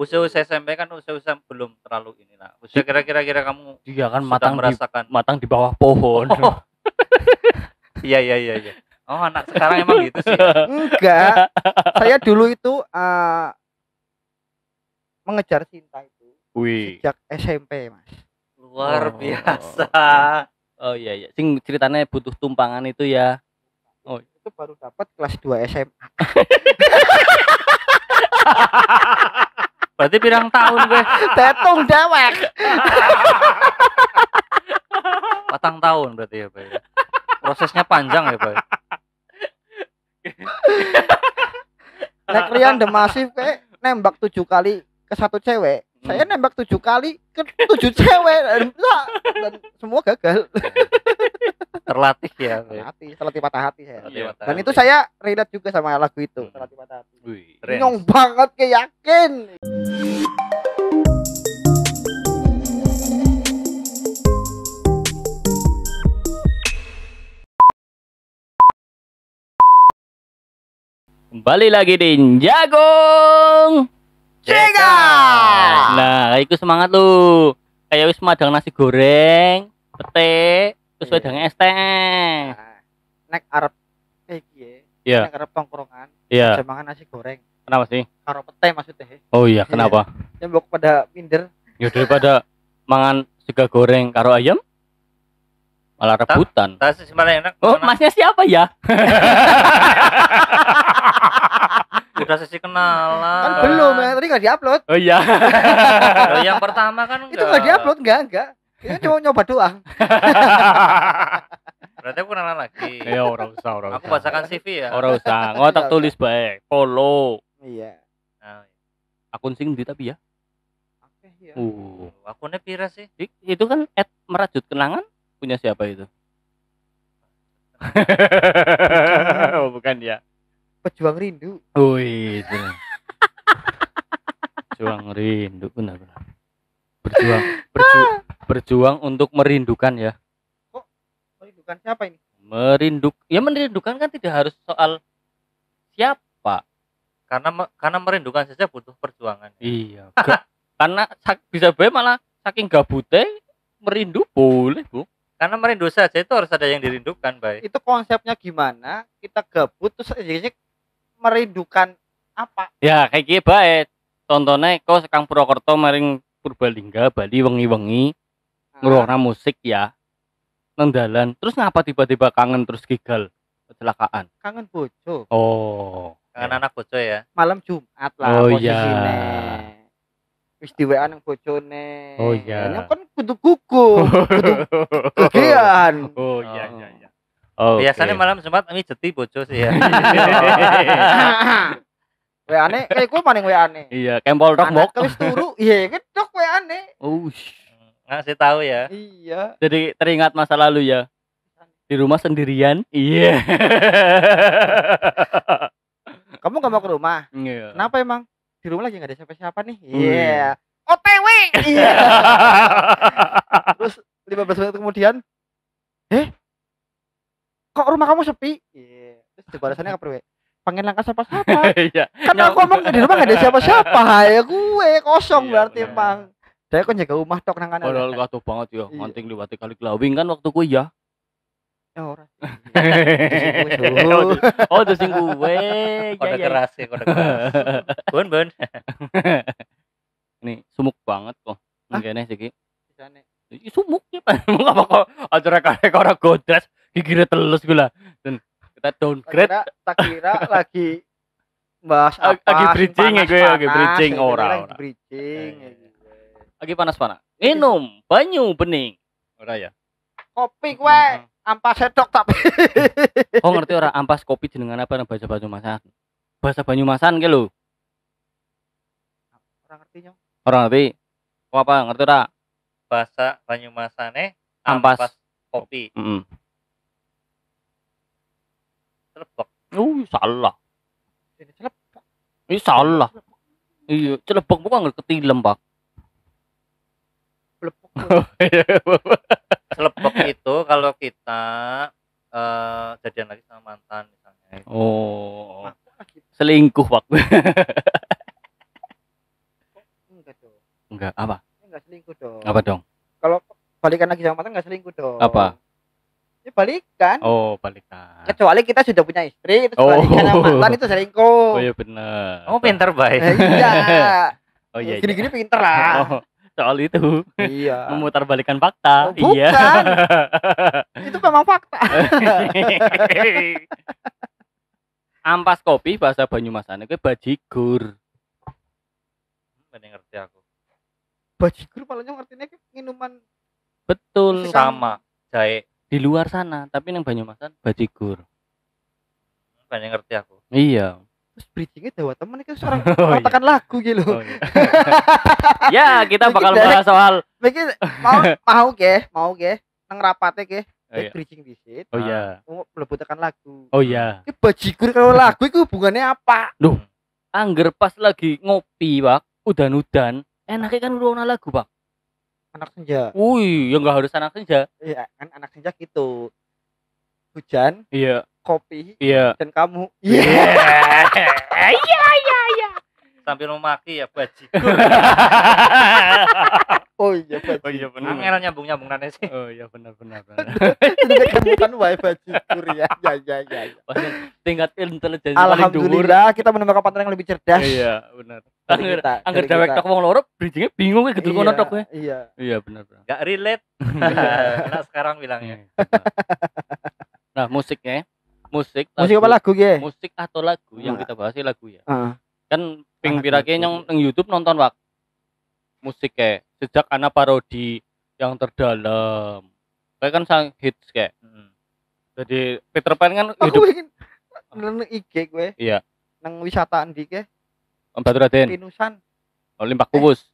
usia-usia SMP kan usia-usia belum terlalu inilah. Usia kira-kira kira kamu Dia kan matang di merasakan matang di bawah pohon. Oh. Iya iya iya iya. Oh, anak sekarang emang gitu sih. ya? Enggak. saya dulu itu eh, mengejar cinta itu Wih. sejak SMP, Mas. Luar Oh. biasa. Oh iya iya. Sing ceritanya butuh tumpangan itu ya. Oh. Itu baru dapat kelas 2 SMA. Berarti pirang tahun gue? Tetung dewek. Patang tahun berarti ya, Pak. ya? Prosesnya panjang ya, Pak. Nek Rian The Massive kayak nembak tujuh kali ke satu cewek. Saya nembak tujuh kali ke tujuh cewek dan, dan semua gagal. Terlatih ya, Pak. Hati, terlatih patah hati saya. Terlatih patah Dan hati. itu saya relate juga sama lagu itu, Hmm. terlatih patah hati. Nyong banget kayak yakin. Kembali lagi di Jagung. Jega. Nah, iku semangat lu. Kayak wis madang nasi goreng, pete, terus Iya. wedang es teh. Nah, nek arep kayak gini, Iya. nek arep tongkrongan, Iya. bisa mangan nasi goreng Kenapa sih? karo pete maksudnya. Oh iya, kenapa? Nyembok pada minder. Ya daripada mangan sega goreng karo ayam malah rebutan. Tas sih malah enak. Oh, Mana- masnya siapa ya? udah sesi kenalan. Kan belum ya, tadi nggak diupload. Oh iya. Loh, yang pertama kan Itu nggak diupload, enggak, enggak. Itu cuma nyoba doang. Berarti aku kenalan lagi. Ya ora usah, ora Aku bacakan CV ya. Ora usah, ngotak Iya, tulis baik. Follow Iya. Nah, akun sing di tapi ya. Oke, iya. Uh. akunnya pira sih? I- Itu kan at merajut kenangan punya siapa itu? oh, bukan ya. Pejuang rindu. Wih, itu. Berjuang rindu benar benar. Berjuang berju- berjuang untuk merindukan ya. Merindukan siapa ini? Merinduk ya merindukan kan tidak harus soal siapa. Karena me- karena merindukan saja butuh perjuangan. Iya. Ga- karena sak- bisa bae malah saking gabute merindu boleh, Bu. Karena merindu saja itu harus ada yang dirindukan, baik. Itu konsepnya gimana? Kita gabut terus jadinya merindukan apa? Ya, kayak gitu bae. Contohnya kok sekang Purwokerto maring Purbalingga, Bali wengi-wengi Nah, ngrungokna musik ya. Nang dalan. Terus ngapa tiba-tiba kangen terus gigal kecelakaan? kangen bojo. Oh. Kangen anak bocah ya. Malam Jumat lah Oh, posisine. iya. Wis diwean nang bojone. Oh, iya. Ini kan kudu gugu, kudu kegian. Oh iya iya iya. Oh, Biasanya malam Jumat ini jeti bojo sih ya. Weane kayak gue maning weane. Iya, kempol Anak mok. wis turu, iya ketok weane. Oh, Ngasih tahu ya. Iya. jadi teringat masa lalu ya. Di rumah sendirian. Iya. Kamu gak mau ke rumah? Iya. Kenapa emang? Di rumah lagi gak ada siapa-siapa nih. Iya. iya. OTW. Iya. Terus 15 menit kemudian, eh, kok rumah kamu sepi? Iya. Terus di balasannya apa? Pengen langkah siapa-siapa. Iya. kan aku ngomong di rumah gak ada siapa-siapa. Ya gue kosong Iya, berarti bener. Saya kok jaga rumah tok nang kanan. Padahal katuh banget ya, Iya. manting liwati kali kelawing kan waktu kuliah. Ya ora. oh, oh, itu sing gue. Kode keras ya, kode keras. Bun, bun. Nih, sumuk banget kok. Mungkin sih. Ih, sumuk ya Pak. Apa kok acara karek ora godras gigire telus gula. Dan kita Tak downgrade kira, tak kira lagi bahas apa lagi bridging ya gue, lagi panas-panas, bridging, ya, ora, lagi bridging Eh, ya gue. Lagi panas-panas. Minum banyu bening. Ora ya. kopi gue ampas sedok tapi Oh ngerti ora ampas kopi jenengan apa nang bahasa Banyumasan? Bahasa Banyumasan ke lho. orang ngertinya Ora ngerti. Kok apa ngerti ora? Bahasa Banyumasane Ampas. ampas kopi. Heeh. Celebek. Uh, salah. ini celep Ini salah. Iya, celebek bukan nggak ketilem, Pak. Celebek itu kalau kita eh jadian lagi sama mantan misalnya. oh. Selingkuh, Pak. Enggak dong. Enggak, apa? Enggak selingkuh dong. Apa dong? Kalau balikan lagi sama mantan enggak selingkuh dong. Apa? Ya balikan. Oh, balikan. Kecuali kita sudah punya istri, terus Oh. balikan sama mantan itu selingkuh. Oh iya bener. Kamu pinter baik. Eh, iya. Oh iya. iya. Gini-gini pinter lah. Oh, soal itu Iya. memutar balikan fakta. Oh, bukan. Iya. Itu memang fakta. Ampas kopi bahasa Banyumasan itu bajigur. Ini ngerti aku. Bajigur ngertinya kayak minuman Betul. Sama. Jahe. Di luar sana, tapi yang Banyumasan bajigur. Banyak ngerti aku. Iya. Terus bridgingnya Dewa temen itu seorang Oh, iya. lagu gitu. Oh, iya. ya, kita bakal bahas soal Mungkin mau mau ke, mau ke nang rapate ke, Oh, iya. bridging visit. Oh iya. Mau mlebu tekan lagu. Oh iya. Ini bajigur kalau lagu itu hubungannya apa? Angger pas lagi ngopi, Pak, udan-udan, enaknya kan ngrungokno lagu, Pak. Anak senja. Wih, ya enggak harus anak senja. Iya, kan anak senja gitu. Hujan, Iya, kopi, iya. dan kamu. Iya, iya, iya. Sambil memaki ya baji. Oh iya, bajigur. Oh iya benar. Angel nyambung nyambung nane sih. Oh iya benar benar. benar. Itu kan bukan wae bajigur ya. Ya ya ya. ya. Tingkat intelijensi paling dhuwur. Alhamdulillah kita menemukan partner yang lebih cerdas. Iya, benar. Angger angger dewek tok wong loro, bridgingnya bingung kayak Iya, ngono tok kowe. Iya. Iya, benar benar. Gak relate. nah sekarang bilangnya. Iya. Nah, musiknya musik Musik apa lagu ya? musik atau lagu yang Nah. kita bahas sih lagu ya Heeh. kan ping Lagu, pirake lagu. yang nang YouTube nonton wak musik kayak sejak anak parodi yang terdalam kayak kan sang hits kayak Hmm. jadi Peter Pan kan Aku hidup ingin nang IG gue. Iya. Nang wisata endi ke? Batu Raden Pinusan. oh, limpak kubus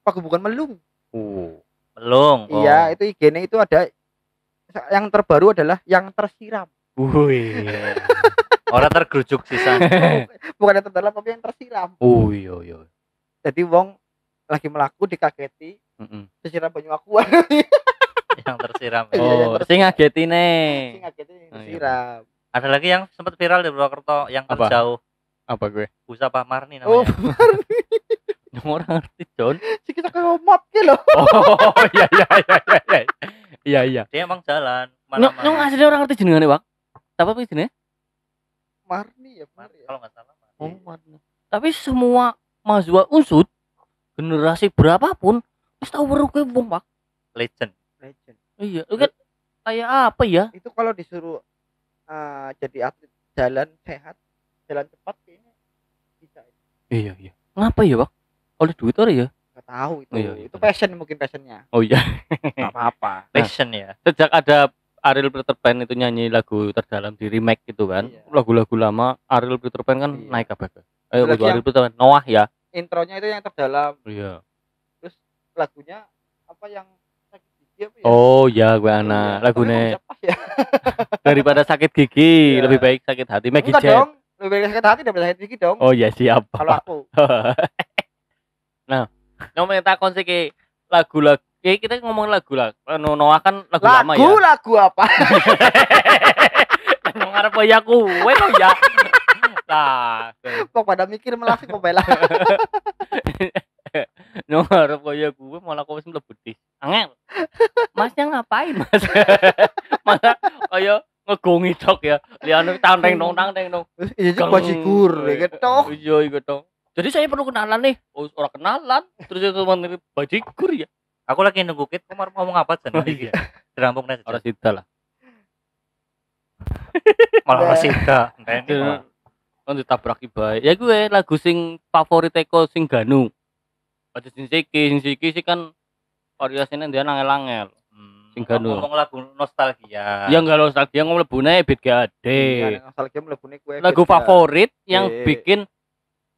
Apa bukan melung? oh Melung. Iya, itu IG-nya itu ada yang terbaru adalah yang tersiram. Wih Orang tergerujuk sisa. Bukan yang terdalam tapi yang tersiram. oh iya iya Jadi wong lagi melaku dikageti Mm-mm. disiram banyu aqua. yang tersiram. Iya, yang oh tersiram. sing ngagetine Sing ngageti yang Oh, iya. tersiram. Ada lagi yang sempat viral di Purwokerto yang Apa? terjauh. apa gue Busa Pak Marni Oh, namanya. Yang orang ngerti John si kita kayak map ki lho. oh iya iya iya iya iya iya Dia emang jalan nyong mana-mana. nyong asli orang ngerti jenengane wak apa sih jenenge Marni ya, benar Mar- ya. Kalau nggak salah. Marni. Oh, Marni. Tapi semua mahasiswa unsud generasi berapapun wis tau weruh kowe wong, Pak. Legend. Legend. Iya, lu kan kayak apa ya? Itu kalau disuruh eh, jadi atlet jalan sehat, jalan cepat kayaknya bisa. Iya, iya. Ngapa ya, Pak? Oleh duit ora ya? Gak tahu itu. Iya, iya, itu passion mungkin passionnya. Oh iya. Gak apa-apa. Passion ya. Sejak ada Ariel Peter Pan itu nyanyi lagu terdalam di remake gitu kan. Iya. Lagu-lagu lama Ariel Peter Pan kan Iya. naik apa ke? Ayo Lagi lagu Ariel Peter Pan. Noah ya. Intronya itu yang terdalam, Iya. lagunya apa yang sakit gigi apa ya? Oh iya, gue Iya, anak. tapi Lagune kok bisa pas ya? daripada sakit gigi, Iya. lebih baik sakit hati. Maggie Enggak Jet. dong. Lebih baik sakit hati daripada sakit gigi dong. Oh iya siap. Kalau aku. nah, yang minta konsi ke lagu-lagu ya kita ngomong lagu lah. Anu Noah kan lagu, lama Lagu ya. lagu apa? Yang ngarep ya kuwe lo ya. Lah, Kok pada mikir malah sih kok bela. yang ngarep ya kuwe malah kok wis mlebu dis. Angel. Masnya ngapain, Mas? Masa kaya ngegongi tok ya. Liane tanteng dong tanteng dong. Iya juga bajigur ya gitu. Iya, iya dong. Jadi saya perlu kenalan nih. Oh, orang kenalan. Terus itu teman bajigur ya. Aku lagi nunggu kit, kamu mau ngomong apa Jan? Oh, iya. Dirampung nih. Orang sida lah. Malah Nah. ini Jadi, malah. kan ditabrak bae. Ya gue lagu sing favorit eko sing Ganu. Aja sing siki, sing siki sih kan variasinya dia nangel-angel. Hmm, Sing Ganu. Ngomong lagu nostalgia. Ya enggak nostalgia ngomong lebune beat gade. Iya, nostalgia kue. Lagu favorit yang Iya. bikin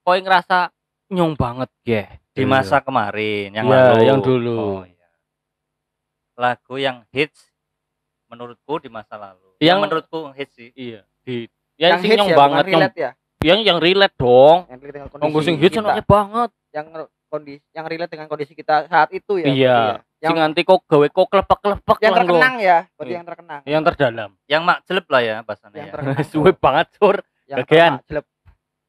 kowe ngerasa nyong banget ya. Di masa kemarin yang Iya, lalu. yang dulu. Oh, iya. Lagu yang hits menurutku di masa lalu. Yang- Yang, menurutku hits sih. Iya, di ya yang sing hits nyong ya, bukan banget relate ya. yang yang relate dong. Yang relate dengan kondisi sing hits banget. Yang kondisi yang relate dengan kondisi kita saat itu ya. Iya. ya. Sing nganti kok gawe kok klepek-klepek Yang lah, Nggo. terkenang ya, berarti Iya. yang terkenang. Yang terdalam. Yang mak jelek lah ya bahasanya. Yang ya. terkenang. Suwe banget sur. Yang.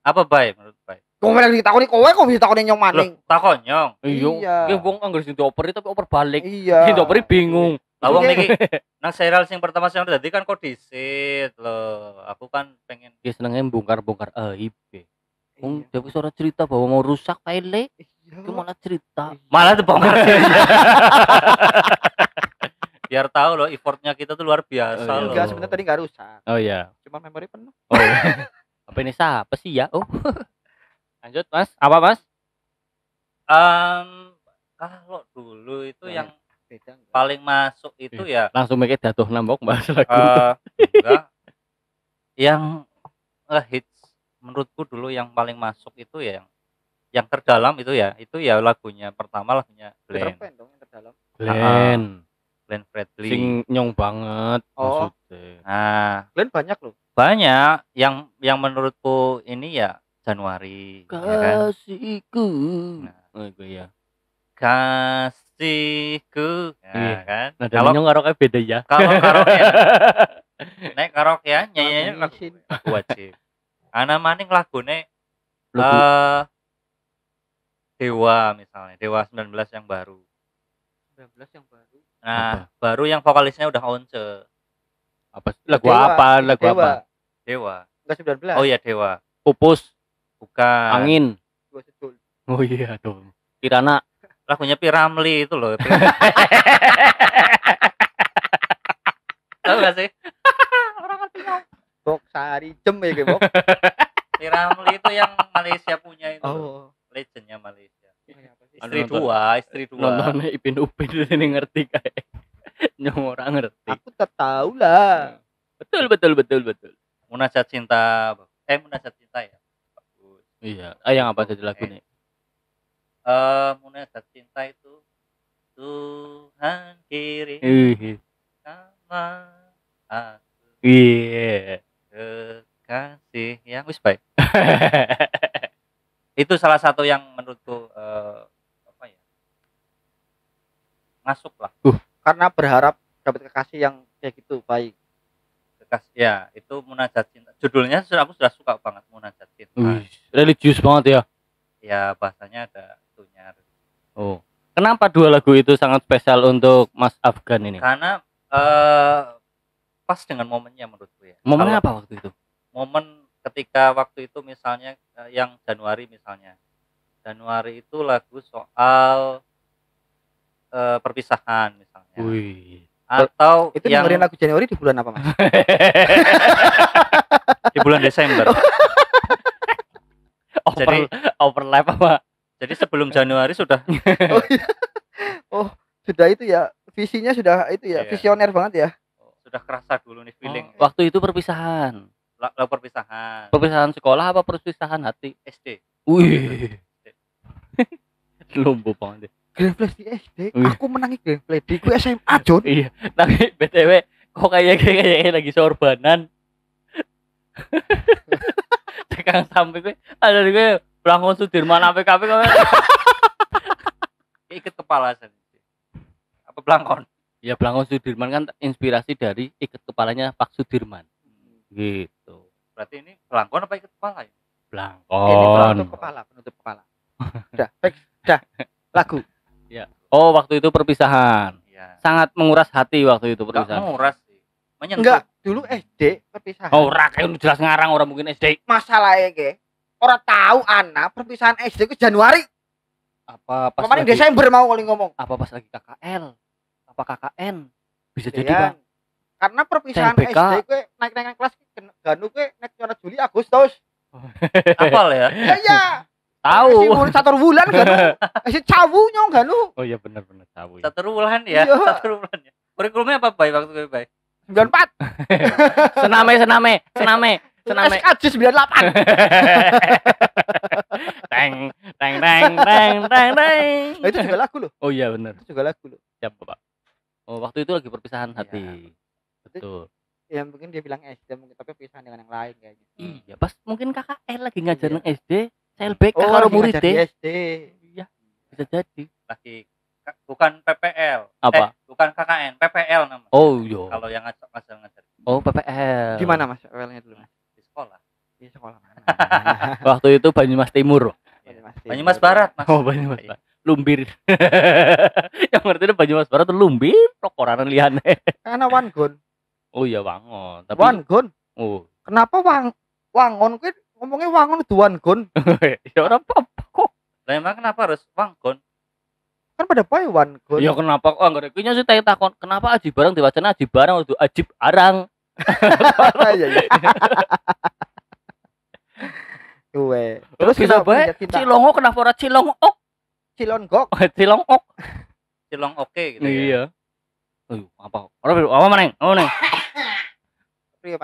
Apa baik menurut baik? Kowe lagi ditakoni kowe kok bisa takoni nyong maning. Loh, takon nyong. Iya. Iya. Ya wong anggere sing dioper tapi oper balik. Iya. Sing dioper bingung. Lah wong Iya. niki nang serial sing pertama sing dadi kan kok disit loh. Aku kan pengen Dia senengnya bongkar-bongkar aib. Wong Iya. dia wis ora cerita bahwa mau rusak file, Iya. itu malah cerita. malah tuh bongkar. Biar tahu loh effortnya kita tuh luar biasa Oh, iya. loh. Enggak sebenarnya tadi enggak rusak. Oh iya. Cuma memori penuh. Oh. iya. Apa ini siapa sih ya? Oh. Lanjut, Mas. Apa, Mas? Em, kalau dulu itu Banyak. yang Beda enggak? paling masuk itu ya Langsung mikir jatuh nambok bahas lagu. eh enggak yang hits menurutku dulu yang paling masuk itu ya yang yang terdalam itu ya itu ya lagunya pertama lagunya Glenn Pan dong yang terdalam. Glenn. Glenn Fredly Sing nyong banget Oh. maksudnya. nah Glenn banyak loh. banyak yang yang menurutku ini ya Januari ya kan? Kasihku. Nah. Oh, itu ya. kasihku ya Iya. kan Nah, kalau kayak beda ya. kalau karaoke naik karaoke ya nyanyinya Lagu wajib ana maning lagune Lagu eh Dewa misalnya Dewa 19 yang baru 19 yang baru. nah baru yang vokalisnya udah Once apa? Lagu Dewa. apa? Lagu Dewa. apa? Dewa Enggak 19. oh iya Dewa Pupus, bukan angin. Gua sedul. Oh iya dong. Kirana. lagunya Piramli itu loh tahu gak sih Bok sari jem ya kayak bok. Piramli itu yang Malaysia punya itu Oh. legendnya Malaysia istri nonton. dua istri dua Nontonnya Ipin Upin ini ngerti kayak. Nyong orang ngerti. Aku tak tahu lah. Betul betul betul betul. Munajat cinta eh Munajat cinta Iya. Ah yang apa jadi lagu nih? eh Munajat cinta itu Tuhan kirim Ih. sama aku Iya. kekasih yang wis baik itu salah satu yang menurutku eh, apa ya masuk lah Karena berharap dapat kekasih yang kayak gitu baik. Kekasih ya itu munajat cinta judulnya sudah aku sudah suka banget munajat cinta Wih, religius banget ya. ya bahasanya ada itunya Oh. Kenapa dua lagu itu sangat spesial untuk Mas Afgan ini? karena eh pas dengan momennya menurutku ya Momennya apa waktu itu? momen ketika waktu itu misalnya eh, yang Januari misalnya Januari itu lagu soal eh, perpisahan misalnya Wih. Atau Itu yang dengerin lagu Januari di bulan apa, Mas? di bulan Desember Over, Jadi- overlap apa? jadi sebelum Januari sudah oh, iya. oh, sudah itu ya. Visinya sudah itu ya, Iya. visioner banget ya. sudah kerasa dulu nih feeling Oh, waktu itu perpisahan. La- lagu perpisahan Perpisahan sekolah apa perpisahan hati? SD Wih. Lumpuh banget. Ya. Grand Flash di SD, Wih. aku menangi Grand Flash di ku SMA, Jon. Iya, tapi BTW kok kayak kayak, kayak lagi sorbanan. Tekan sampai gue ada di gue Belangkon Sudirman APKP kau ikat kepala sendiri apa belangkon Ya Belangkon Sudirman kan inspirasi dari ikat kepalanya Pak Sudirman. Gitu. berarti ini belangkon apa ikat kepala ya Ini Belangkon. penutup kepala, penutup kepala. Udah, baik, udah. Lagu. Oh, waktu itu perpisahan. iya Sangat menguras hati waktu itu Enggak perpisahan. nguras sih menyentuh Enggak, dulu SD perpisahan. Oh, rak yang jelas ngarang orang mungkin SD. masalahnya ke orang tahu anak perpisahan SD ke Januari Apa pas kemarin lagi, Desember mau kali ngomong apa pas lagi KKL? Apa KKN? Bisa jadi, Iya. Bang. karena perpisahan CLBK. SD ke naik naik kelas ke ganu ke naik Juli Agustus apal ya ya ya Tahu. Umur satu bulan ganu masih cawu nyong ganu Oh iya benar benar tahu ya. satu bulan ya Iya. satu bulan ya. Kurikulumnya apa baik waktu itu baik sembilan empat. Sename sename sename sename. SKJ sembilan delapan. Teng teng teng teng teng teng. Nah, itu juga lagu loh oh iya benar itu juga lagu loh siap pak oh waktu itu lagi perpisahan Iya. hati. Betul. ya mungkin dia bilang SD mungkin tapi perpisahan dengan yang lain kayaknya iya pas mungkin KKL lagi ngajar Iya. nang SD CLBK oh di murid SD iya bisa jadi lagi ka- bukan PPL Apa? eh, bukan KKN PPL namanya oh iya kalau yang ngajar ngajar ngajar oh PPL di mana mas awalnya dulu mas di sekolah di sekolah mana Waktu itu Banyumas Timur. Banyumas Barat, Mas. Oh, Banyumas Barat. Lumbir. yang ngerti Banyumas Barat tuh lumbir rokoran liane. Karena gun. Oh iya wangon, tapi gun. oh. Kenapa wang wangon kuwi ngomongnya wangon itu one gun? ya ora apa-apa kok. Lah emang kenapa harus wanggon? Kan pada poe one gun. Ya kenapa kok anggere kuwi sih tak takon, kenapa aji barang diwacana aji barang waktu ajib arang. Iya iya. Terus bisa kenapa bae punya cinta? Cilongo kenapa ora Cilongok? Cilon gok. Cilongok. Cilong oke gitu ya. Iya. Ayo, apa? Ora apa maneng? Oh, neng. Priye?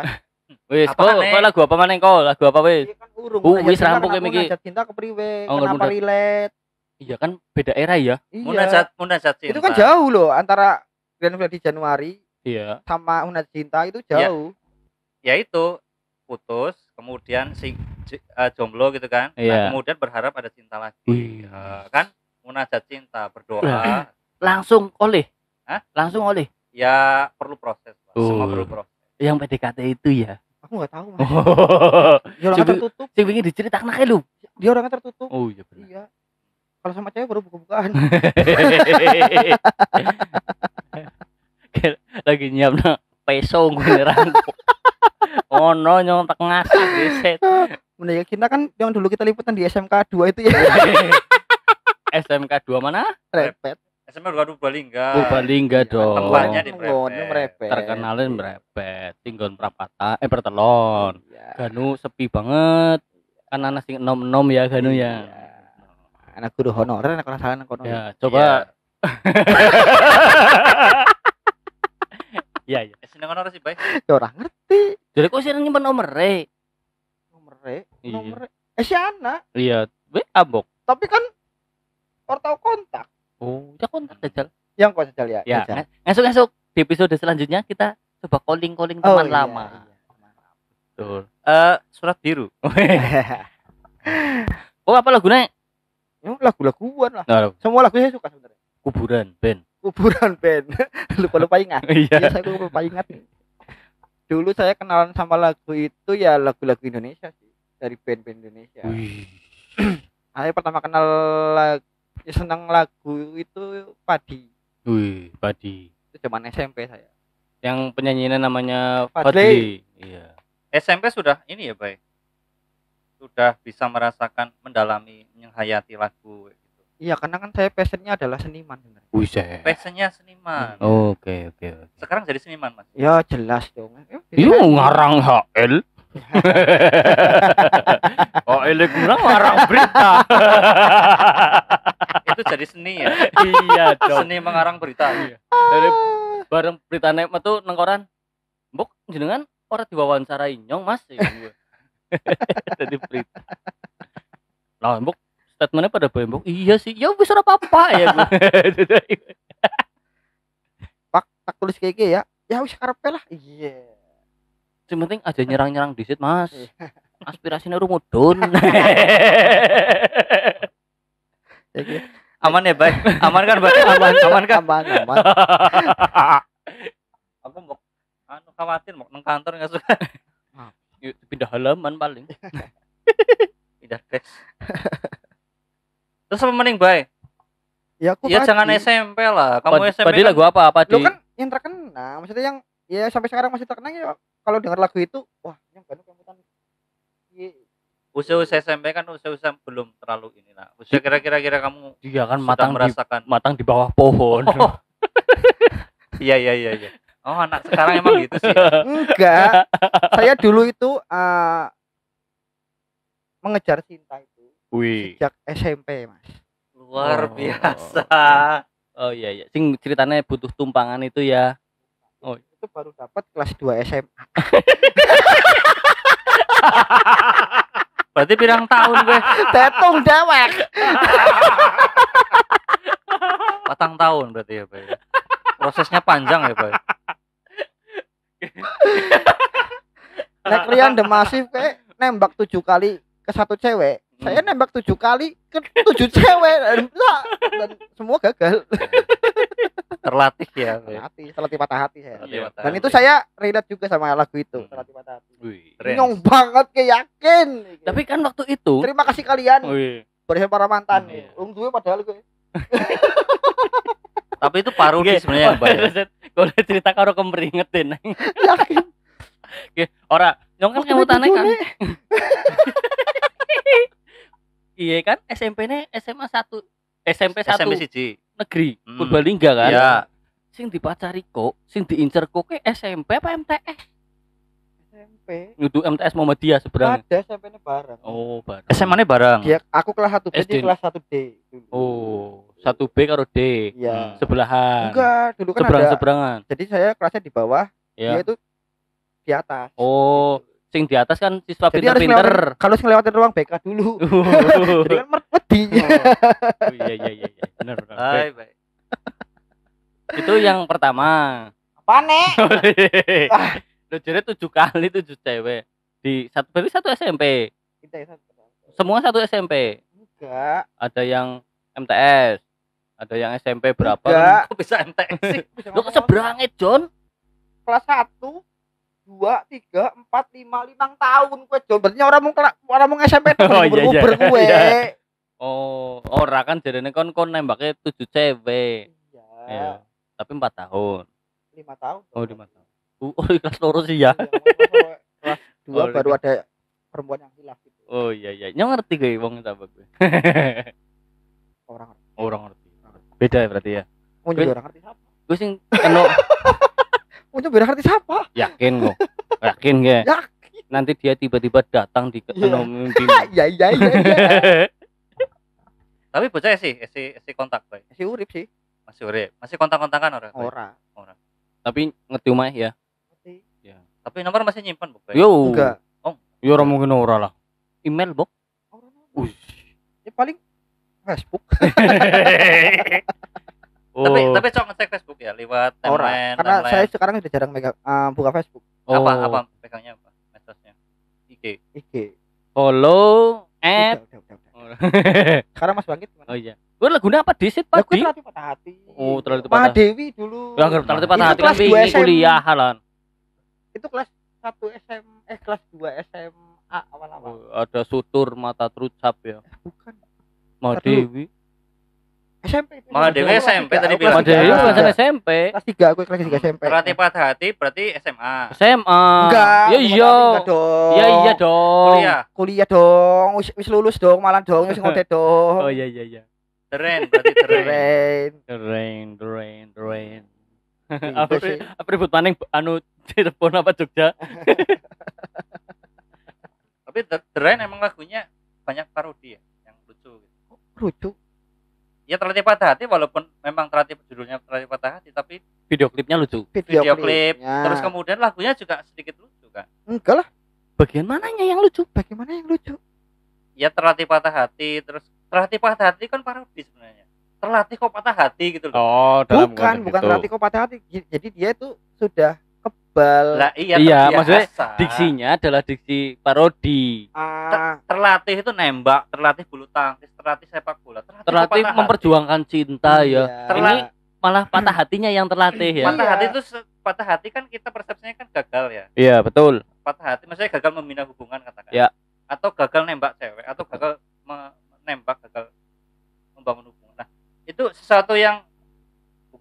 Wis, Apa, kok kok lagu apa maneng kok? Lagu apa wis? Iya kan. Oh, Munajat wis cinta, rampung ya, Miki. Munajat cinta ke priwe? Oh, Kenapa munajat. relate? Iya kan beda era ya? Iya. Munajat munajat cinta. Itu kan jauh loh antara Grand Freddy Januari Iya. sama Munajat cinta itu Iya. jauh. Ya itu putus, kemudian si eh, jomblo gitu kan. Nah, Iya. kemudian berharap ada cinta lagi. Wih. Eh, kan munajat cinta, berdoa. Langsung oleh. Hah? Langsung oleh. ya perlu proses, Pak. Semua perlu proses. Yang PDKT itu ya. Aku nggak tahu, Mas. Oh. Dia orangnya Coba- tertutup. Sing wingi diceritakan aja lu. Dia orangnya tertutup. Oh iya benar. Iya. Kalau sama cewek baru buka-bukaan. Lagi nyiapna peso gue rangkuk. Oh no nyontek ngasak geset. Munajat cinta kan yang dulu kita liputan di SMK 2 itu ya. SMK 2 mana? Repet. SMA Dua Purbalingga. Purbalingga Iya, dong. tempatnya di merepet. Terkenalin merepet, tinggon prapata, eh pertelon. Iya. Ganu sepi banget. Kan anak sing enom-enom ya Ganu ya. Iya. Anak guru honorer anak kelas anak kono. Ya, coba ya ya. Eh, seneng honor sih, Bay. Ya orang ngerti. Jadi kok sih nyimpen nomor re? Nomor re, Iya. nomor re. Eh si anak, Iya, we abok. tapi kan. Yang kok jajal ya. Ya, ngesuk di episode selanjutnya kita coba calling calling Oh, teman iya, lama. iya. Betul. Eh, surat biru. Oh, apa lagunya? Ya, lagu-laguan lah. Nah, Semua lagu saya suka sebenarnya. kuburan band. Kuburan band. Lupa-lupa ingat. Iya. Iya, saya lupa ingat. Dulu saya kenalan sama lagu itu ya lagu-lagu Indonesia sih. Dari band-band Indonesia. Wih. Saya pertama kenal lagu, senang lagu itu Padi. Wih, Padi. Itu zaman SMP saya. Yang penyanyinya namanya Fadli. Fadli. Iya. SMP sudah ini ya, Bay. Sudah bisa merasakan mendalami menghayati lagu gitu. Iya, karena kan saya passionnya adalah seniman. Wih. Passionnya seniman. Oke, oke, oke. Sekarang jadi seniman, Mas. Ya jelas dong. Iya ngarang HL. oh, ele kurang ngarang berita. Itu jadi seni ya. iya dong. Seni mengarang berita. Dari bareng berita naik metu nang koran. Mbok jenengan ora diwawancarai nyong, Mas. Ya, gue. Jadi berita. Lah, mbok statementnya pada bae mbok. Iya sih. Ya wis ora apa-apa ya gue. Pak, tak tulis kayak gini ya. Ya wis karepe lah. Iya. Yang penting aja nyerang-nyerang disit, Mas. Iya. Aspirasinya rumudun. Ya, gitu. Aman ya, Bay? Aman kan, Bay? Aman, aman kan? Aman, aman. Aku mau anu khawatir mau nang kantor nggak suka Yuk, pindah halaman paling. pindah desk. Terus apa mending, Bay? Ya aku Ya Padi. jangan SMP lah. Kamu Pad- SMP Padi kan lagu apa? Apa Lu di? kan yang terkenal, maksudnya yang ya sampai sekarang masih terkenal ya kalau dengar lagu itu, wah, yang baru kemutan. Iya. usia-usia SMP kan usia-usia belum terlalu ini lah. Usia kira-kira kira kamu Dia kan sudah matang di merasakan matang di bawah pohon. Oh. Iya iya iya iya. Oh, anak sekarang emang gitu sih. ya? Enggak. saya dulu itu eh, mengejar cinta itu Wih. sejak SMP, Mas. Luar Oh. biasa. Oh iya iya. Sing ceritanya butuh tumpangan itu ya. Oh. Itu baru dapat kelas 2 SMA. Berarti pirang tahun gue? Tetung dewek. Patang tahun berarti ya, Bay. Prosesnya panjang ya, Bay. Nek Rian The Massive kayak nembak tujuh kali ke satu cewek. Saya nembak tujuh kali ke tujuh cewek dan, dan semua gagal. terlatih ya hati terlatih patah hati saya. Terlatih Iya. patah dan hati. itu saya relate juga sama lagu itu. Hmm. terlatih patah hati. Nyong banget kayak yakin. Tapi kan waktu itu terima kasih kalian. Bersama para mantan. Iya. Ung duwe padahal gue tapi itu parodi sebenarnya yang baik Kalau cerita karo kemeringetin. yakin. Oke, ora. Nyong kan kemutane kan. Bojone. Iya kan? SMP ne SMA 1 SMP 1 SMP siji negeri Hmm. Purbalingga kan. ya Sing dipacari kok, sing diincer kok ke SMP apa MTS? SMP Nudu MTS Muhammadiyah seberang. ada SMP ini bareng Oh, bareng. SMA nya bareng dia aku kelas 1 B SD. dia kelas 1 D dulu. Oh, satu B karo D. iya Sebelahan. enggak dulu kan Seberang ada seberangan. jadi saya kelasnya di bawah Ya. dia itu di atas Oh, sing di atas kan siswa pinter-pinter. kalau ngelewatin ruang BK dulu Oh, jadi kan wedi iya iya iya iya. Benar benar. Baik, baik. Itu yang pertama. apa nek Lo jadi tujuh kali tujuh cewek di satu berarti satu SMP. kita ya satu. Semua satu SMP. enggak Ada yang MTS, ada yang SMP berapa? enggak kok bisa MTS sih Bisa Lo ngomong. seberangnya John. kelas satu dua tiga empat lima limang tahun kue Jon berarti orang mau orang mau SMP tuh Oh, iya, iya. kue Iya. Oh, ora kan jadi kon kon nembaknya tujuh cewek. iya Iya. Tapi empat tahun. lima tahun Oh, di mata. Oh, oh, kelas loro sih ya. Iya, kelas dua Oh, baru iya. ada perempuan yang hilaf gitu Oh iya iya. Nyong ngerti gue wong apa gue. orang Orang ngerti. Beda ya berarti ya. mau Gue- juga orang ngerti siapa Gue sing kena orang ngerti siapa yakin kok. Yakin gue. Yakin. Nanti dia tiba-tiba datang di Iya. kena mimpi. iya iya iya iya tapi bocah sih si si kontak baik si urip sih masih urip masih kontak-kontakan orang Boy? ora Tapi ngerti omah ya. ngerti tapi nomor masih nyimpan bukan Yo. enggak Ya ora mungkin ora lah. Email, Bok. orang ya paling Facebook Oh. tapi cok ngecek Facebook ya lewat ora timeline karena timeline. saya sekarang udah jarang megang eh, buka Facebook apa Oh. apa pegangnya apa medsosnya IG IG follow and udah, udah, udah, udah. sekarang Mas Bangkit gimana Oh iya. Gue lagune apa disit gue Pak? Di? terlatih patah hati. Oh, terlatih Mah patah. Dewi dulu. Ya terlatih patah hati kan ini kuliah halan. Itu kelas 1 SM eh kelas 2 SMA awal-awal. Oh, ada sutur mata terucap ya. Bukan. Mah. Dewi. SMP Dewi Kelas SMP tadi bilang. Dewi tiga. bukan SMP. Kelas 3 aku kelas 3 SMP. terlatih patah hati berarti SMA SMA. Enggak. Ya iya. Ya iya dong. kuliah Kuliah dong. Wis, lulus dong, malah dong wis ngodet dong. Oh iya iya iya. keren berarti keren Keren. The rain. Gitu apa sih. apa ribut maning anu Cirebon apa Jogja? tapi Rain emang lagunya banyak parodi ya yang lucu gitu. Lucu. Ya terlatih patah hati walaupun memang terlatih judulnya terlatih patah hati tapi Video klipnya lucu. Video, video klip terus kemudian lagunya juga sedikit lucu kan Enggak lah. Bagian mananya yang lucu? Bagaimana yang lucu? ya terlatih patah hati terus terlatih patah hati kan parodi sebenarnya terlatih kok patah hati gitu loh Oh, Bukan, bukan terlatih kok patah hati. Jadi dia itu sudah kebal. lah iya Iya, maksudnya Diksinya adalah diksi parodi. Ah, terlatih itu nembak terlatih bulu tangkis terlatih sepak bola terlatih, Terlatih patah hati. memperjuangkan cinta ya. iya. Terla- Malah patah hatinya yang terlatih ya. patah Iya. hati itu se- patah hati kan kita persepsinya kan gagal ya Iya, betul. patah hati maksudnya gagal membina hubungan katakan Ya. atau gagal nembak cewek atau gagal me- menembak gagal membangun hubungan nah itu sesuatu yang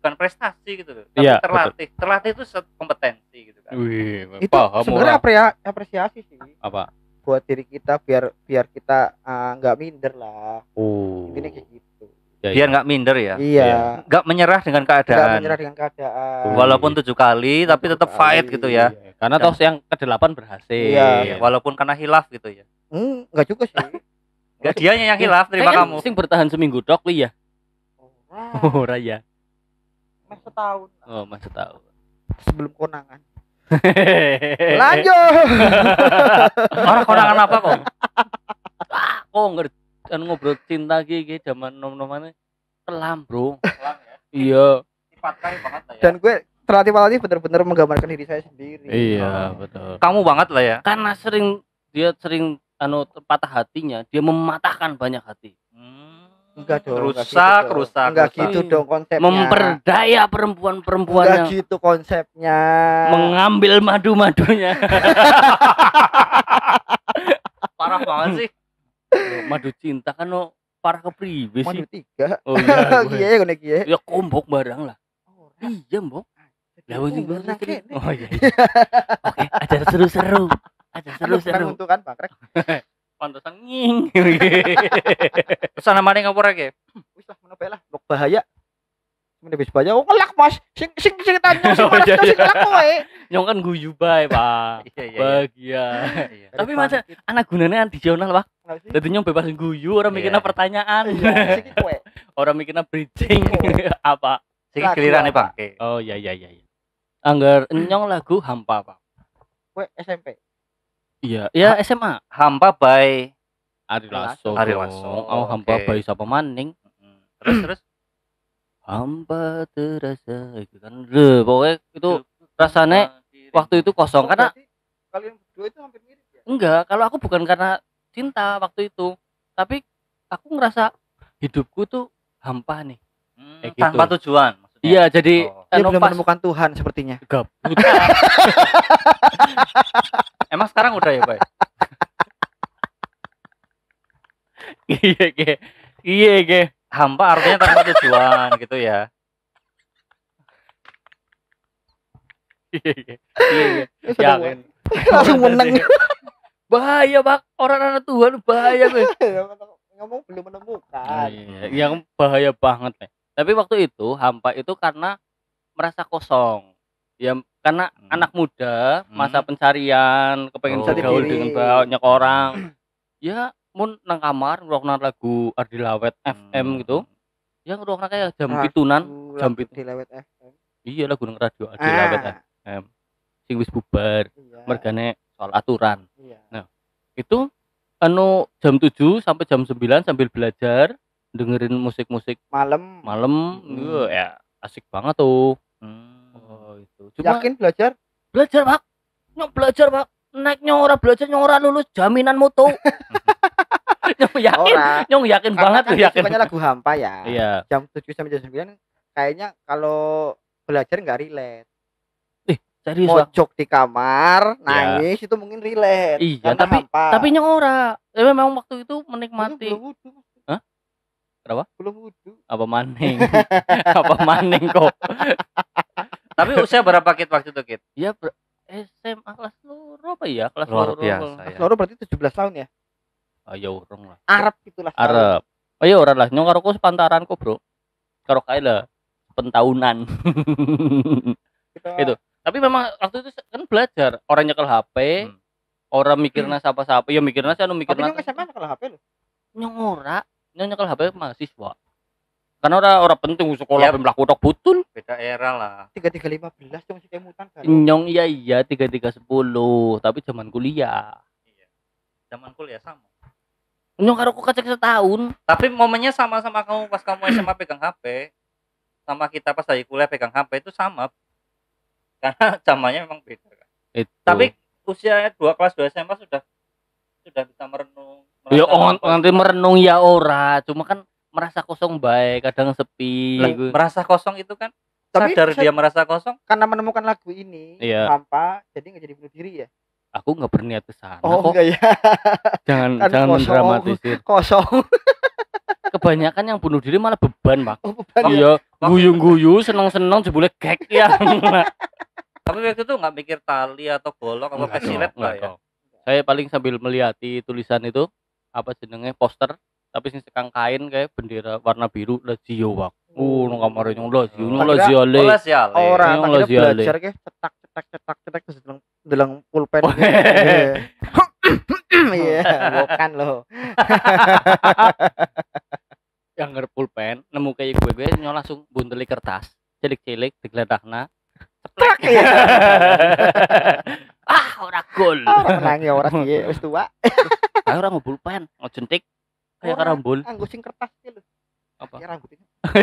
bukan prestasi gitu loh tapi Iya, terlatih. Terlatih itu kompetensi gitu kan. Wih, itu sebenarnya apresiasi sih. Apa? buat diri kita biar biar kita ah, nggak minder lah. Oh. intinya kayak gitu. Ya, biar ya. nggak minder ya? Iya. Nggak menyerah dengan nggak keadaan? menyerah dengan keadaan. Walaupun tujuh kali tapi tetap fight kali. gitu ya. Iya, Karena toh yang ke-8 berhasil. Iya. Iya, walaupun karena hilaf gitu ya. Hmm, nggak juga sih. Nggak dianya yang hilaf terima kan kamu. Sing bertahan seminggu dok li ya. Oh, raya. mas setahun Oh, mas tahu. sebelum konangan lanjut orang konangan apa kok Kok ngerti kan ngobrol cinta ki zaman nom-nomane kelam, Bro. Iya. sifat kali banget lah ya dan gue terlatih terlatih bener-bener menggambarkan diri saya sendiri Iya, betul. kamu banget lah ya Karena sering dia sering anu patah hatinya, dia mematahkan banyak hati. Enggak dong. Rusak, gitu dong. rusak, Enggak rusak. gitu dong konsepnya. Memperdaya perempuan-perempuan Enggak yang gitu konsepnya. mengambil madu-madunya. Parah banget sih. Madu cinta kan no parah ke Waduh sih. tiga. Oh iya. gue. Kiye ngene kiye. Ya kombok barang lah. Iya, Mbok. Lah wong. Oh iya. iya. Oke, ada seru-seru. Ada Anu seru-seru. untuk kan Pakrek. Pantesan nging. Terus ana maning ngapura ge? Wis lah menapa lah, Bok bahaya. Mene wis bahaya. Oh ngelak Mas. Sing sing sing tanyo sing Oh, malas iya, sing iya. ngelak kowe. Nyong kan guyu bae, Pak. Iya iya. Bahagia. iya. Tapi masa anak gunanya adisional, Pak. Jadi nyong bebas guyu, orang Iya. mikirnya pertanyaan. Iya, orang mikirnya bridging apa. Sing apa? bangke. Oh iya iya iya. iya. Anggar nyong lagu hampa, Pak. Kowe SMP. Iya, ya SMA. Hampa by Ari Lasso. Ari. Lasso, Oh, hampa oke. bayi siapa maning? terus terus Hampa terasa itu kan. Le, pokoknya itu rasanya waktu itu kosong Oh, karena kalian berdua itu hampir mirip ya? enggak, kalau aku bukan karena cinta waktu itu, tapi aku ngerasa hidupku tuh hampa nih. Hmm, tanpa gitu. tujuan maksudnya. Iya, jadi Oh. Dia belum pas menemukan Tuhan sepertinya. gabut. Emang sekarang udah ya, Bay? Iya, iya. Iya, iya. Hampa artinya tanpa tujuan gitu ya. Iya, iya. Iya, iya. Yakin. Langsung menang. Bahaya, Pak. Orang anak Tuhan bahaya, Bang. Ngomong belum menemukan. Iya, yang bahaya banget nih. Tapi waktu itu hampa itu karena merasa kosong. Ya karena Hmm. anak muda, masa Hmm. pencarian, kepengen Oh. Diri. dengan banyak orang. ya mun nang kamar ngrungokno lagu Ardi Lawet FM Hmm. gitu. Ya ngrungokno kayak jam Lagu- pitunan. jam pitu. di lewat FM. Iya lagu nang radio Ardi Lawet Ah, FM. Sing wis bubar, iya. mergane soal aturan. Iya. Itu anu jam 7 sampai jam 9 sambil belajar dengerin musik-musik Malam. malam Hmm. Ya asik banget tuh Hmm. Itu cuma Yakin belajar? belajar pak nyok belajar pak naik nyora belajar nyora lulus jaminan mutu nyong yakin Ora. nyong yakin banget kan tuh yakin lagu hampa ya. iya Jam 7 sampai jam 9 kayaknya kalau belajar nggak relate. serius pak Mojok di kamar, Ya. nangis itu mungkin relate. Iya, karena tapi- hampa. tapi nyong ora ya memang waktu itu menikmati belum wudu. Hah? Kenapa? Belum wudu. apa maning apa maning kok Tapi usia berapa Kit waktu itu, Kit? ya ber- SMA kelas loro apa ya kelas loro biasa ya. Loro berarti 17 tahun ya. ayo urung lah Arab itulah. Arab. Oh iya ora lah, nyong karo ku sepantaran kok, Bro. Karo kae lah pentahunan. Kita, Itu. Tapi memang waktu itu kan belajar, orang nyekel HP, Hmm. orang mikirnya siapa-siapa, ya mikirnya sih anu Tapi mikirnya nyong SMA kalau HP loh. nyong ora, nyong nyekel HP mahasiswa. Karena ora ora penting sekolah yep. mlaku tok butul. Beda era lah. 3315 cuma sih kemutan kan. Nyong iya iya 3310, tapi zaman kuliah. Zaman kuliah sama. Nyong karo ku kacek setahun. Tapi momennya sama-sama kamu pas kamu SMA pegang HP sama kita pas lagi kuliah pegang HP itu sama. Karena zamannya memang beda kan. Itu. Tapi usia dua kelas 2 SMA sudah sudah bisa merenung. ya on, nanti merenung ya ora, cuma kan merasa kosong baik, kadang sepi. Lah, gitu. merasa kosong itu kan Tapi sadar dia merasa kosong karena menemukan lagu ini Iya. hampa jadi nggak jadi bunuh diri ya. aku nggak berniat ke sana Oh kok. enggak ya. Jangan Kan jangan kosong. mendramatisir. Kosong. Kebanyakan yang bunuh diri malah beban, Pak. Oh, beban ya. Iya, guyu-guyu, seneng-seneng jebule gek ya. tapi waktu itu nggak mikir tali atau golok apa pesilet dong, lah ya. Saya paling sambil melihati tulisan itu apa jenenge poster tapi sing sekang kain kayak bendera warna biru Lazio wak. Oh, nang kamar nyong Lazio, kira- Lazio le. Le. Ora, Yang kira Lazio Ale. belajar ke cetak cetak cetak cetak terus delang delang pulpen. Oh, gitu. Iya, bukan loh. Yang ngarep pulpen, nemu kayak gue gue nyong langsung bunteli kertas, cilik-cilik digledakna. Cetak ya. ah, ora gol. Orang menang ya orang iya wis tua. Ayo ora mau pulpen, mau jentik kayak karambol. Anggo sing kertas iki lho. Apa? Ya rambut ini.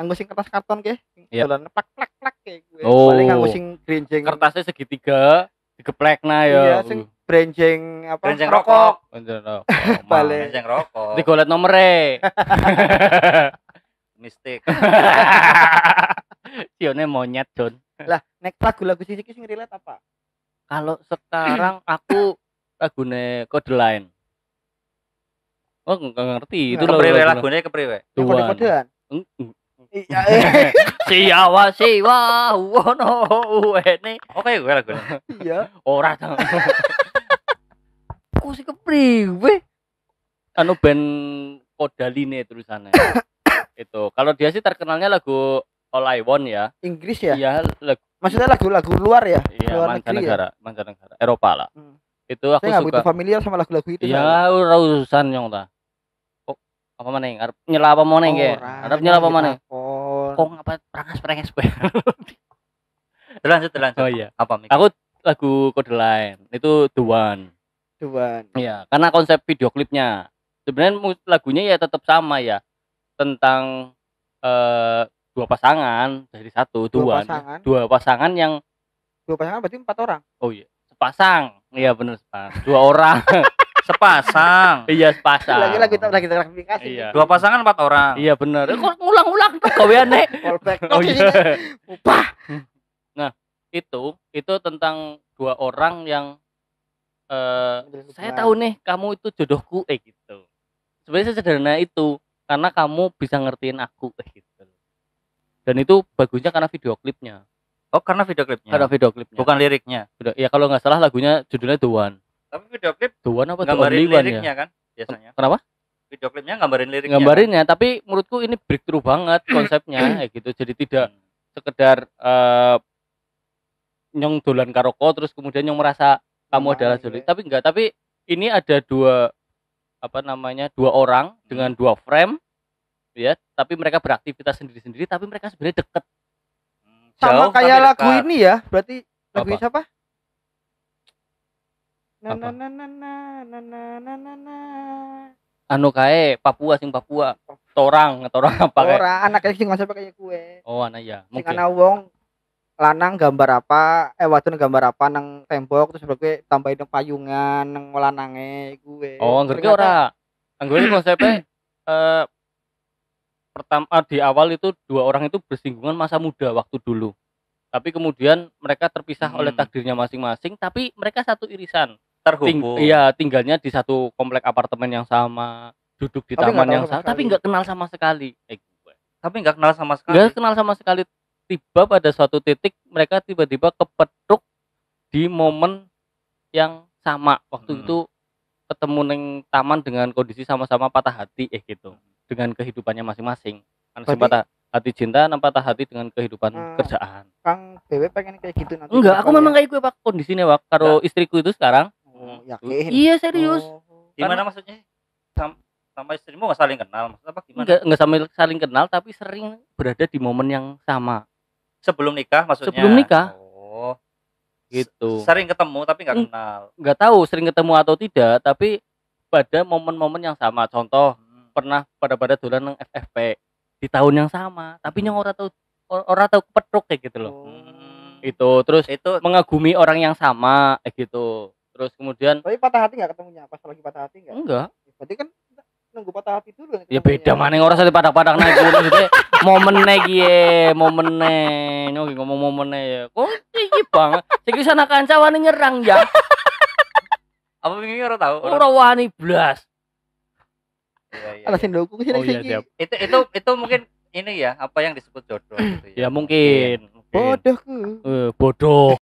Anggo sing kertas karton ke. Iya. Dolan plak plak plak kayak gue. Oh. Paling anggo sing grenjeng. Kertasnya segitiga, digeplekna ya. Iya, sing brenjeng apa? Brenjeng rokok. Bener. Balik. Brenjeng rokok. Digolet nomere. Mistik. Sione monyet, Jon. Lah, nek lagu-lagu iki sing relate apa? Kalau sekarang aku lagune Code Line. Oh, enggak ngerti itu Nggak, Kepriwe lagu- lagune kepriwe? Kode-kodean. Iya. eh. Siawa siwa wono uene Oke gue lagune. Iya. ora tau. Ku sih kepriwe? Anu band Kodaline tulisannya. itu. Kalau dia sih terkenalnya lagu All I Want ya. Inggris ya? Iya, lagu Maksudnya lagu-lagu luar ya? iya luar negeri ya? mancanegara, mancanegara, Eropa lah. Hmm. Itu aku Saya suka. familiar sama lagu-lagu itu. Iya, ora urusan nyong ta. Kok apa maneh? Arep nyela apa ge? Ora, Arep nyela apa takon. Kok ngapa prangas-prangas bae? Lanjut lanjut. Oh iya. Apa Mik? Aku lagu Code Line itu The One. Tuan. Iya, karena konsep video klipnya. Sebenarnya lagunya ya tetap sama ya. Tentang eh dua pasangan dari satu, Dua dua. pasangan. Dua pasangan yang Dua pasangan berarti empat orang. oh iya, sepasang. Iya bener sepasang. Dua orang. Sepasang. iya, sepasang. Lagi-lagi kita lagi klarifikasi. Iya. Dua pasangan empat orang. Iya bener. Eh, Kok ngulang-ulang tuh gaweane? Callback. Oh iya. Upah. itu itu tentang dua orang yang eh saya tahu nih kamu itu jodohku eh gitu sebenarnya sederhana itu karena kamu bisa ngertiin aku eh gitu dan itu bagusnya karena video klipnya Oh karena video klipnya. karena video klipnya Bukan liriknya. Video- ya kalau nggak salah lagunya judulnya The One Tapi video klip The One apa The gambarin Only One ya liriknya kan biasanya. kenapa Video klipnya gambarin liriknya. gambarinnya tapi menurutku ini breakthrough banget konsepnya eh gitu jadi tidak Hmm. sekedar eh nyong dolan karoko terus kemudian nyong merasa kamu Sama adalah gitu Juli ya. tapi enggak tapi ini ada dua apa namanya dua orang dengan dua frame ya tapi mereka beraktivitas sendiri-sendiri tapi mereka sebenarnya deket Hmm, Sama jauh kayak lagu dekat. ini ya. Berarti lagu Apa? siapa? Na na na na na na na na na anu kae Papua sing Papua torang torang apa kayak Ora anaknya sing konsepnya kayak kue. oh anak ya Sing mungkin ana wong lanang gambar apa, eh wadon gambar apa nang tembok terus berarti tambahin nang payungan nang lanange gue. oh ngerti ora anggur ini konsepnya eh pertama di awal itu dua orang itu bersinggungan masa muda waktu dulu tapi kemudian mereka terpisah Hmm. oleh takdirnya masing-masing tapi mereka satu irisan Ting- terhubung. iya tinggalnya di satu komplek apartemen yang sama duduk di Tapi taman yang sama sama tapi nggak kenal sama sekali eh, gue. Tapi nggak kenal sama sekali. nggak kenal sama sekali tiba pada suatu titik mereka tiba-tiba kepetruk di momen yang sama waktu Hmm. itu ketemu neng taman dengan kondisi sama-sama patah hati eh gitu dengan kehidupannya masing-masing kan patah hati cinta dan patah hati dengan kehidupan Hmm. kerjaan Kang Dewe pengen kayak gitu nanti. enggak aku memang kayak gue pak kondisinya pak karo istriku itu sekarang Oh, yakin. iya serius Oh. Gimana maksudnya? Sam sama istrimu nggak saling kenal maksud apa gimana? enggak enggak sampai saling kenal tapi sering berada di momen yang sama Sebelum nikah maksudnya. Sebelum nikah. Oh. gitu Sering ketemu tapi nggak kenal. nggak tahu sering ketemu atau tidak tapi pada momen-momen yang sama contoh. Pernah pada pada dolan nang FFP di tahun yang sama tapi yang orang tahu or- orang tahu kepetruk kayak gitu loh Hmm. itu terus Itu mengagumi orang yang sama kayak gitu terus kemudian Tapi patah hati nggak ketemunya? Pas lagi patah hati nggak? enggak Berarti kan nunggu patah hati dulu. ya beda mana yang orang satu pada-pada naik gunung maksudnya momennya gie momennya nyong ngomong momennya ya kok tinggi banget sing sana kanca wani nyerang ya apa ini orang tahu? Orang- ora wani blas Iya, iya, Alasin iya. dulu sih oh iya siap Itu itu itu mungkin ini ya apa yang disebut jodoh gitu ya mungkin mungkin. Bodohku. Eh, bodoh